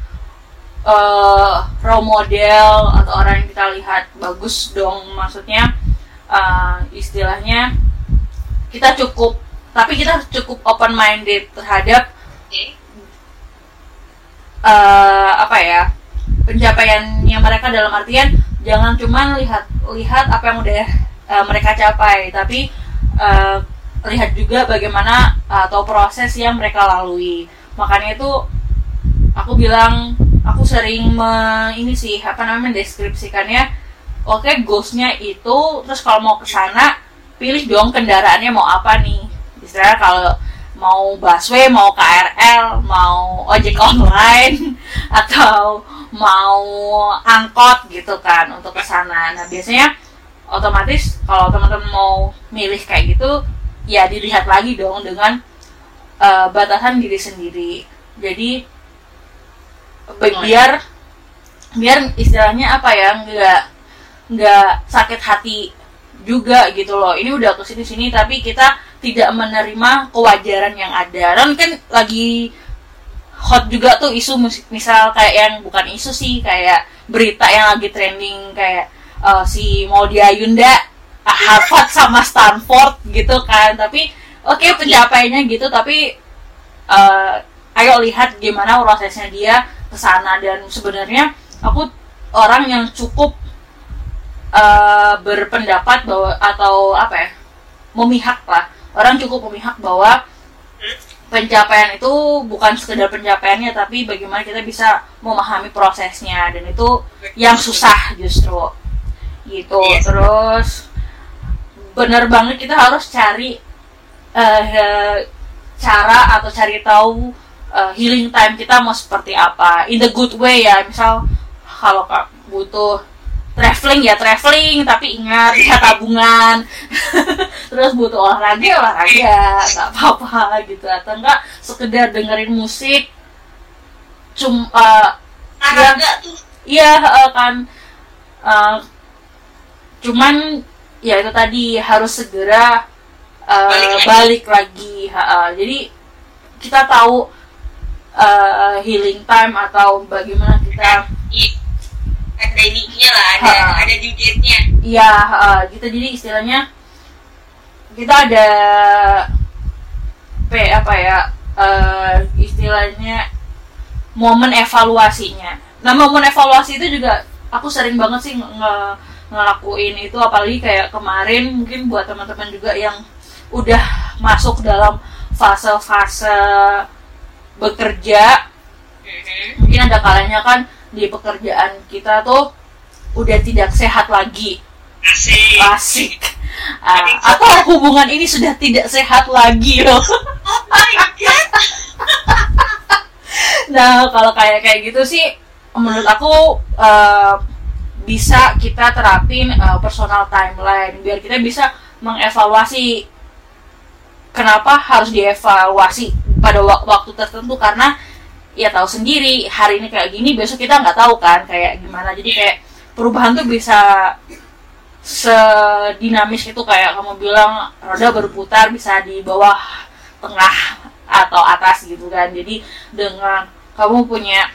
eh, role model atau orang yang kita lihat bagus dong, maksudnya eh, istilahnya kita cukup, tapi kita cukup open minded terhadap eh, apa ya pencapaiannya mereka dalam artian jangan cuma lihat lihat apa yang udah eh, mereka capai. Tapi eh, lihat juga bagaimana atau proses yang mereka lalui. Makanya itu aku bilang aku sering me- ini sih apa namanya mendeskripsikannya oke goalsnya itu terus kalau mau ke sana pilih dong kendaraannya mau apa nih. Istilahnya kalau mau busway mau KRL mau ojek online atau mau angkot gitu kan untuk ke sana. Nah biasanya otomatis kalau teman-teman mau milih kayak gitu ya dilihat lagi dong dengan eh, batasan diri sendiri. Jadi bi- biar biar istilahnya apa ya nggak nggak sakit hati juga gitu loh. Ini udah ke sini sini tapi kita tidak menerima kewajaran yang ada. Dan kan lagi hot juga tuh isu misal kayak yang bukan isu sih kayak berita yang lagi trending kayak eh, si Maudy Ayunda ah, Harvard sama Stanford gitu kan. Tapi oke pencapaiannya gitu tapi eh, ayo lihat gimana prosesnya dia ke sana. Dan sebenarnya aku orang yang cukup eh, berpendapat bahwa atau apa ya memihak lah. Orang cukup memihak bahwa pencapaian itu bukan sekedar pencapaiannya tapi bagaimana kita bisa memahami prosesnya. Dan itu yang susah justru gitu. Yes. terus bener banget kita harus cari eh, cara atau cari tahu eh, healing time kita mau seperti apa. In the good way ya misal kalau Kak butuh traveling ya traveling tapi ingat ya tabungan. Terus butuh olahraga ya olahraga nggak apa-apa gitu. Atau enggak sekedar dengerin musik cum eh, olahraga tuh. Iya eh, kan Eh, cuman ya itu tadi harus segera eh, Balik lagi. balik lagi. Ha, ha. jadi kita tahu eh, healing time atau bagaimana kita Iya. ada ininya lah ada Ha. ada due date-nya ya eh, gitu jadi istilahnya kita ada p apa ya eh, istilahnya momen evaluasinya. Nah momen evaluasi itu juga aku sering banget sih nge- ngelakuin itu apalagi kayak kemarin mungkin buat teman-teman juga yang udah masuk dalam fase-fase bekerja Mhm. mungkin ada kalanya kan di pekerjaan kita tuh udah tidak sehat lagi. Asik. Asik. Ah, atau hubungan ini sudah tidak sehat lagi loh oh my god. Nah kalau kayak kayak gitu sih menurut aku eh, bisa kita terapin eh, personal timeline biar kita bisa mengevaluasi kenapa harus dievaluasi pada wak- waktu tertentu. Karena ya tahu sendiri hari ini kayak gini besok kita nggak tahu kan kayak gimana. Jadi kayak perubahan tuh bisa sedinamis itu kayak kamu bilang roda berputar bisa di bawah tengah atau atas gitu kan. Jadi dengan kamu punya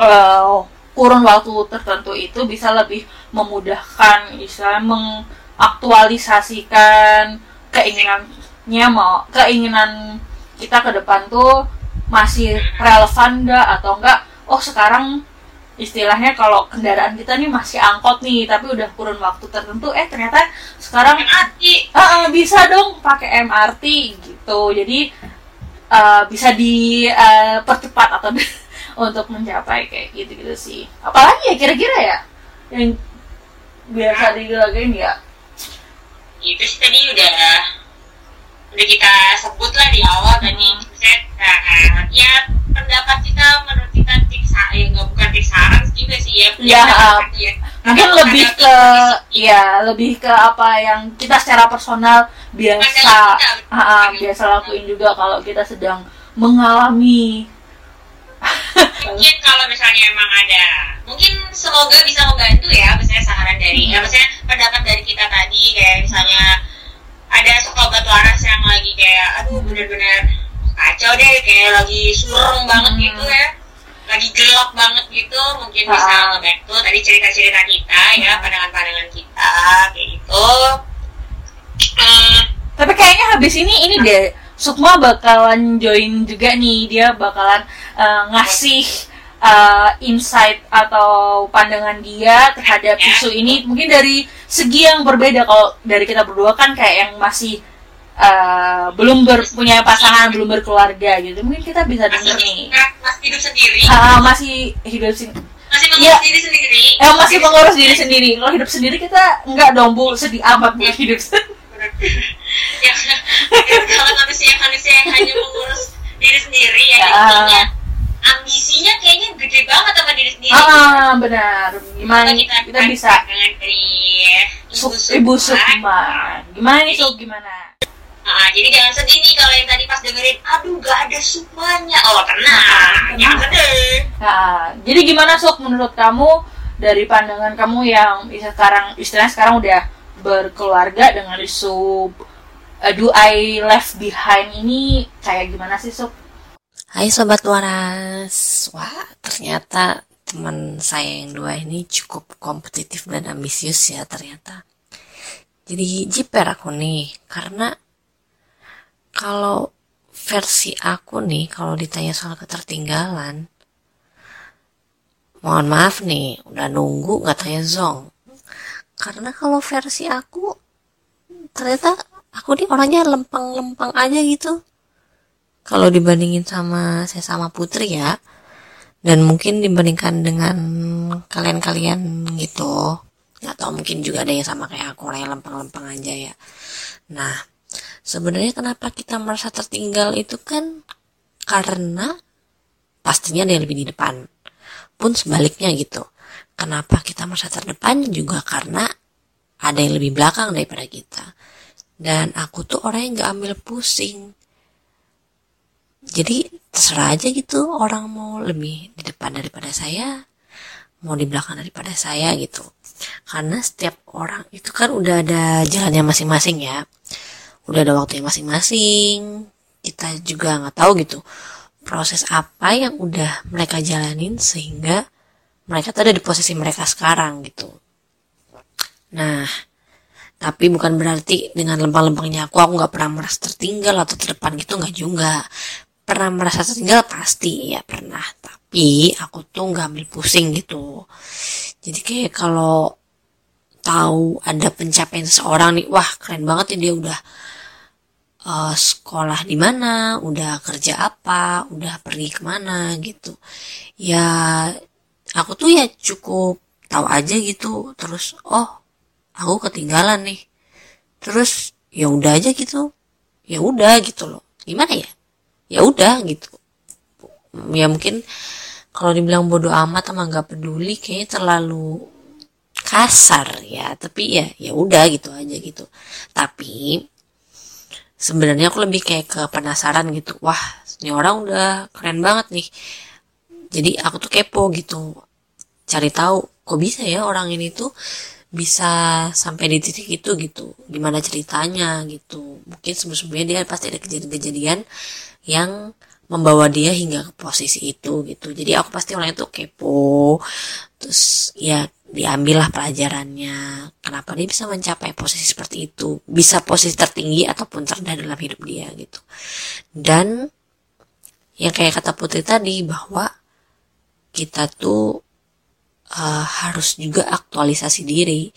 eh, kurun waktu tertentu itu bisa lebih memudahkan bisa mengaktualisasikan keinginannya mau keinginan kita ke depan tuh masih relevan nggak atau enggak oh sekarang istilahnya kalau kendaraan kita nih masih angkot nih tapi udah kurun waktu tertentu eh ternyata sekarang mati Ah, ah, bisa dong pakai MRT gitu. Jadi eh, bisa dipercepat atau untuk mencapai kayak gitu-gitu sih. Apalagi ya kira-kira ya yang biasa digelagain ya. itu sih tadi udah udah kita sebut lah di awal tadi Hmm. Maksudnya, nah, ya pendapat kita menurut kita tik sa- ya nggak bukan tik saran juga sih ya Ya, pendapat ya. Mungkin lebih ke kondisi- ya lebih ke apa yang kita secara personal biasa kita, ah, ah, pandangan biasa lakuin juga kalau kita sedang mengalami mungkin kalau misalnya emang ada mungkin semoga bisa membantu ya misalnya saran dari ya maksudnya pendapat dari kita tadi kayak misalnya ada sobat waras yang lagi kayak aduh bener-bener kacau deh kayak lagi surung banget Hmm. gitu ya lagi gelap banget gitu mungkin bisa Ah. ngebantu tadi cerita-cerita kita ya Hmm. pandangan-pandangan kita kayak gitu Hmm, Tapi kayaknya habis ini ini deh Sukma bakalan join juga nih dia bakalan uh, ngasih uh, insight atau pandangan dia terhadap Ya. isu ini. Mungkin dari segi yang berbeda. Kalau dari kita berdua kan kayak yang masih uh, belum ber, punya pasangan belum berkeluarga gitu. Mungkin kita bisa denger nih. masih hidup sendiri. Ah, masih hidup sini masih mengurus Iya. diri sendiri. Eh masih mengurus diri sendiri. Kalau hidup sendiri kita nggak dong bu. Sedih amat buat hidup. Sendiri ya, kalau manusia manusia yang hanya mengurus diri sendiri ya Ya. jadinya ambisinya kayaknya gede banget sama diri sendiri ah benar. Gimana Coba kita bisa ibu Sukma. ibu Sukma. Gimana nih Suk? Gimana? Nah, jadi jangan sedih nih kalau yang tadi pas dengerin aduh gak ada Sukmanya. Oh tenang. Tenang. jangan sedih nah, jadi gimana Suk menurut kamu dari pandangan kamu yang sekarang istilahnya sekarang udah berkeluarga dengan isu uh, do I left behind ini kayak gimana sih Suk? Hai Sobat Waras, wah ternyata teman saya yang dua ini cukup kompetitif dan ambisius ya ternyata. Jadi jiper aku nih, karena kalau versi aku nih, kalau ditanya soal ketertinggalan, mohon maaf nih, udah nunggu nggak tanya zong. Karena kalau versi aku, ternyata aku nih orangnya lempeng-lempeng aja gitu kalau dibandingin sama saya sama Putri ya dan mungkin dibandingkan dengan kalian-kalian gitu. Nggak tahu mungkin juga ada yang sama kayak aku yang lempeng-lempeng aja ya. Nah sebenarnya kenapa kita merasa tertinggal itu kan karena pastinya ada yang lebih di depan. Pun sebaliknya gitu. Kenapa kita merasa terdepan? Juga karena ada yang lebih belakang daripada kita. Dan aku tuh orang yang gak ambil pusing jadi terserah aja gitu orang mau lebih di depan daripada saya mau di belakang daripada saya gitu. Karena setiap orang itu kan udah ada jalannya masing-masing ya. Udah ada waktunya masing-masing. Kita juga nggak tahu gitu proses apa yang udah mereka jalanin sehingga mereka tuh ada di posisi mereka sekarang gitu. Nah tapi bukan berarti dengan lempeng-lempengnya aku aku nggak pernah merasa tertinggal atau terdepan gitu nggak juga pernah merasa tertinggal? Pasti ya pernah. Tapi aku tuh nggak ambil pusing gitu. Jadi kayak kalau tahu ada pencapaian seseorang nih wah keren banget ya dia udah eh, sekolah di mana udah kerja apa udah pergi ke mana gitu. Ya aku tuh ya cukup tahu aja gitu. Terus oh aku ketinggalan nih. Terus ya udah aja gitu. Ya udah gitu loh. Gimana ya ya udah gitu. Ya mungkin kalau dibilang bodoh amat sama nggak peduli kayaknya terlalu kasar ya. Tapi ya ya udah gitu aja gitu. Tapi sebenarnya aku lebih kayak ke penasaran gitu. Wah ini orang udah keren banget nih. Jadi aku tuh kepo gitu. Cari tahu kok bisa ya orang ini tuh bisa sampai di titik itu gitu. Gimana ceritanya gitu. Mungkin sebelum-sebelumnya dia pasti ada kejadian-kejadian yang membawa dia hingga ke posisi itu gitu. Jadi aku pasti orang itu kepo. Terus ya diambillah pelajarannya. Kenapa dia bisa mencapai posisi seperti itu? Bisa posisi tertinggi ataupun terendah dalam hidup dia gitu. Dan yang kayak kata Putri tadi bahwa kita tuh uh, harus juga aktualisasi diri.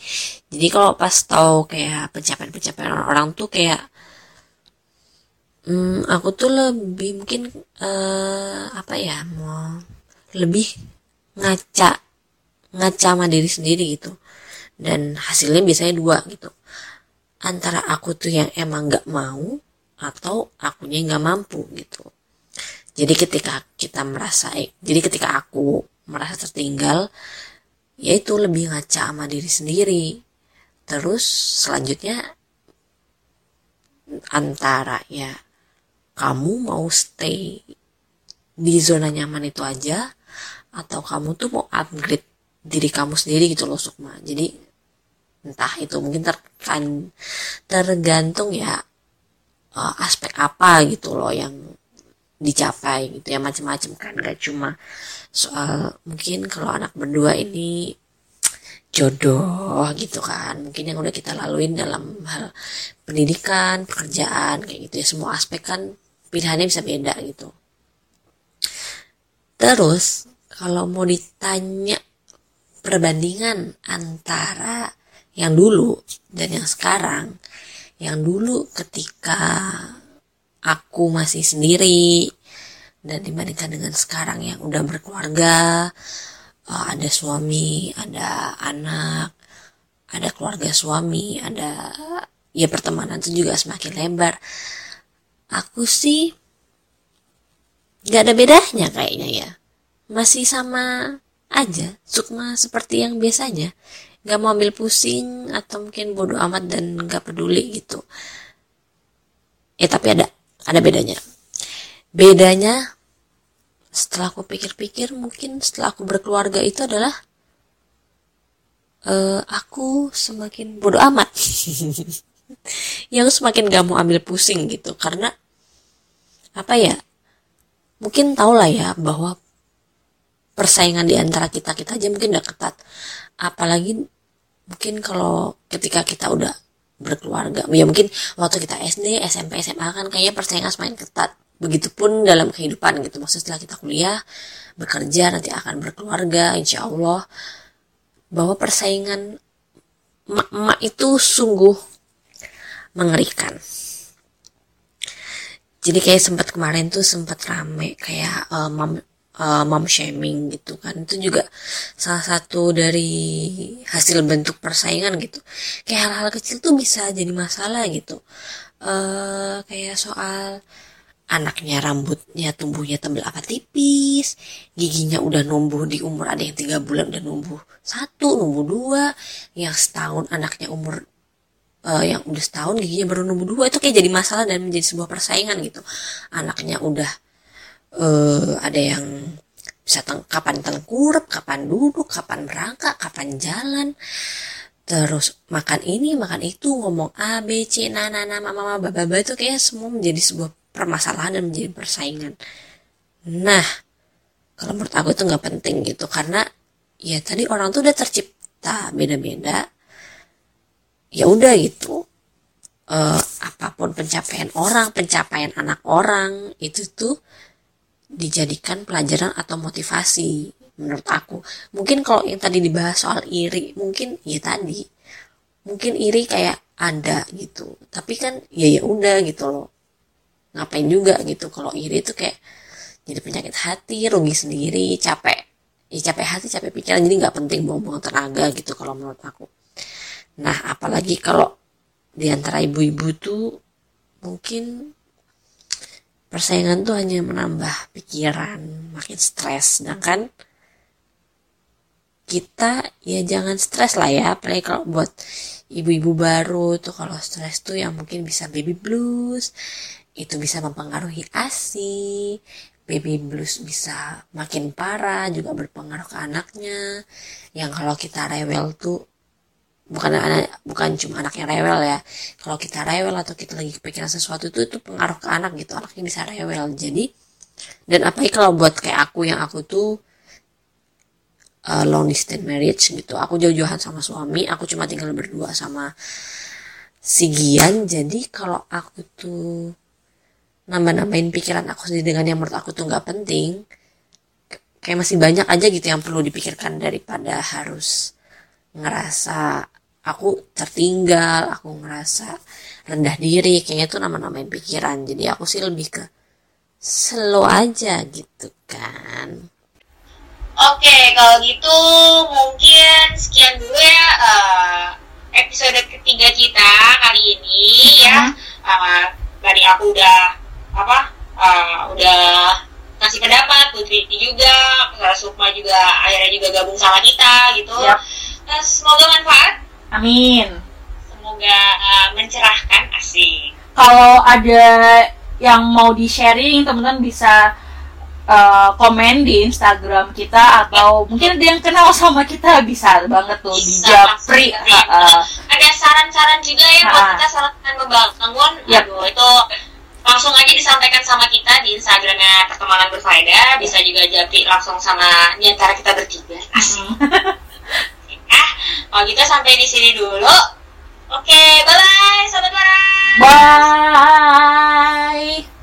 Jadi kalau pas tahu kayak pencapaian-pencapaian orang tuh kayak hmm, aku tuh lebih mungkin uh, apa ya mau lebih ngaca ngaca sama diri sendiri gitu. Dan hasilnya biasanya dua gitu. Antara aku tuh yang emang nggak mau atau akunya nggak mampu gitu. Jadi ketika kita merasa jadi ketika aku merasa tertinggal yaitu lebih ngaca sama diri sendiri. Terus selanjutnya antara ya kamu mau stay di zona nyaman itu aja atau kamu tuh mau upgrade diri kamu sendiri gitu loh Sukma. Jadi entah itu mungkin terkan tergantung ya uh, aspek apa gitu loh yang dicapai gitu ya macam-macam kan. Gak cuma soal mungkin kalau anak berdua ini jodoh gitu kan. Mungkin yang udah kita laluin dalam hal pendidikan pekerjaan kayak gitu ya. Semua aspek kan pilihannya bisa beda gitu. Terus kalau mau ditanya perbandingan antara yang dulu dan yang sekarang yang dulu ketika aku masih sendiri dan dibandingkan dengan sekarang yang udah berkeluarga uh, ada suami ada anak ada keluarga suami ada ya pertemanan itu juga semakin lebar. Aku sih gak ada bedanya kayaknya ya. Masih sama aja sukma seperti yang biasanya. Nggak mau ambil pusing atau mungkin bodoh amat dan nggak peduli gitu. Eh tapi ada ada bedanya bedanya setelah aku pikir-pikir mungkin setelah aku berkeluarga itu adalah uh, aku semakin bodoh amat. Yang semakin gak mau ambil pusing gitu. Karena apa ya mungkin tau lah ya bahwa persaingan di antara kita kita aja mungkin udah ketat. Apalagi mungkin kalau ketika kita udah berkeluarga ya mungkin waktu kita SD SMP SMA kan kayaknya persaingan semakin ketat begitupun dalam kehidupan gitu. Maksudnya setelah kita kuliah bekerja nanti akan berkeluarga insya Allah bahwa persaingan emak-emak itu sungguh mengerikan. Jadi kayak sempat kemarin tuh sempat rame kayak uh, mam uh, mom shaming gitu kan. Itu juga salah satu dari hasil bentuk persaingan gitu. Kayak hal-hal kecil tuh bisa jadi masalah gitu. Uh, kayak soal anaknya rambutnya tumbuhnya tebel apa tipis. Giginya udah numbuh di umur ada yang tiga bulan udah numbuh satu numbuh dua. Yang setahun anaknya umur uh, yang udah setahun giginya baru numbuh dua. Itu kayak jadi masalah dan menjadi sebuah persaingan gitu. Anaknya udah uh, ada yang bisa teng kapan tengkurap, kapan duduk, kapan berangkat, kapan jalan. Terus makan ini, makan itu, ngomong A, B, C, nana, nama, mama, baba itu kayak semua menjadi sebuah permasalahan dan menjadi persaingan. Nah, kalau menurut aku itu nggak penting gitu karena ya tadi orang tuh udah tercipta beda-beda. Ya udah gitu. Uh, apa pun pencapaian orang, pencapaian anak orang itu tuh dijadikan pelajaran atau motivasi menurut aku mungkin kalau yang tadi dibahas soal iri mungkin ya tadi mungkin iri kayak ada gitu tapi kan ya ya udah gitu loh ngapain juga gitu. Kalau iri itu kayak jadi penyakit hati rugi sendiri capek. Ya capek hati capek pikiran jadi nggak penting buang-buang tenaga gitu kalau menurut aku. Nah apalagi kalau di antara ibu-ibu tuh mungkin persaingan tuh hanya menambah pikiran makin stres. Sedangkan kita ya jangan stres lah ya. Apalagi kalau buat ibu-ibu baru tuh kalau stres tuh yang mungkin bisa baby blues itu bisa mempengaruhi ASI baby blues bisa makin parah juga berpengaruh ke anaknya. Yang kalau kita rewel tuh bukan anak bukan cuma anak yang rewel ya. Kalau kita rewel atau kita lagi kepikiran sesuatu itu itu pengaruh ke anak gitu. Anaknya bisa rewel. Jadi dan apalagi kalau buat kayak aku yang aku tuh uh, long distance marriage gitu. Aku jauh-jauhan sama suami aku cuma tinggal berdua sama si Gian. Jadi kalau aku tuh nambah-nambahin pikiran aku sendiri dengan yang menurut aku tuh nggak penting kayak masih banyak aja gitu yang perlu dipikirkan daripada harus ngerasa aku tertinggal aku ngerasa rendah diri. Kayaknya tuh nama-namain pikiran. Jadi aku sih lebih ke slow aja gitu kan. Oke kalau gitu mungkin sekian dulu ya uh, episode ketiga kita kali ini uh-huh. ya uh, dari aku udah apa uh, udah kasih pendapat Putri juga Sukma juga akhirnya juga gabung sama kita gitu yep. nah, semoga manfaat Amin. Semoga uh, mencerahkan asik. Kalau ada yang mau di sharing teman-teman bisa uh, komen di Instagram kita atau mungkin ada yang kenal sama kita bisa banget tuh di Bisa, Japri langsung uh, uh, ada saran-saran juga ya buat kita saran membangun Yap. aduh itu langsung aja disampaikan sama kita di Instagramnya pertemanan berfaedah. Bisa juga japri langsung sama di antara kita bertiga. Asik. Ah kalau gitu sampai di sini dulu. Oke bye bye sahabat Mara bye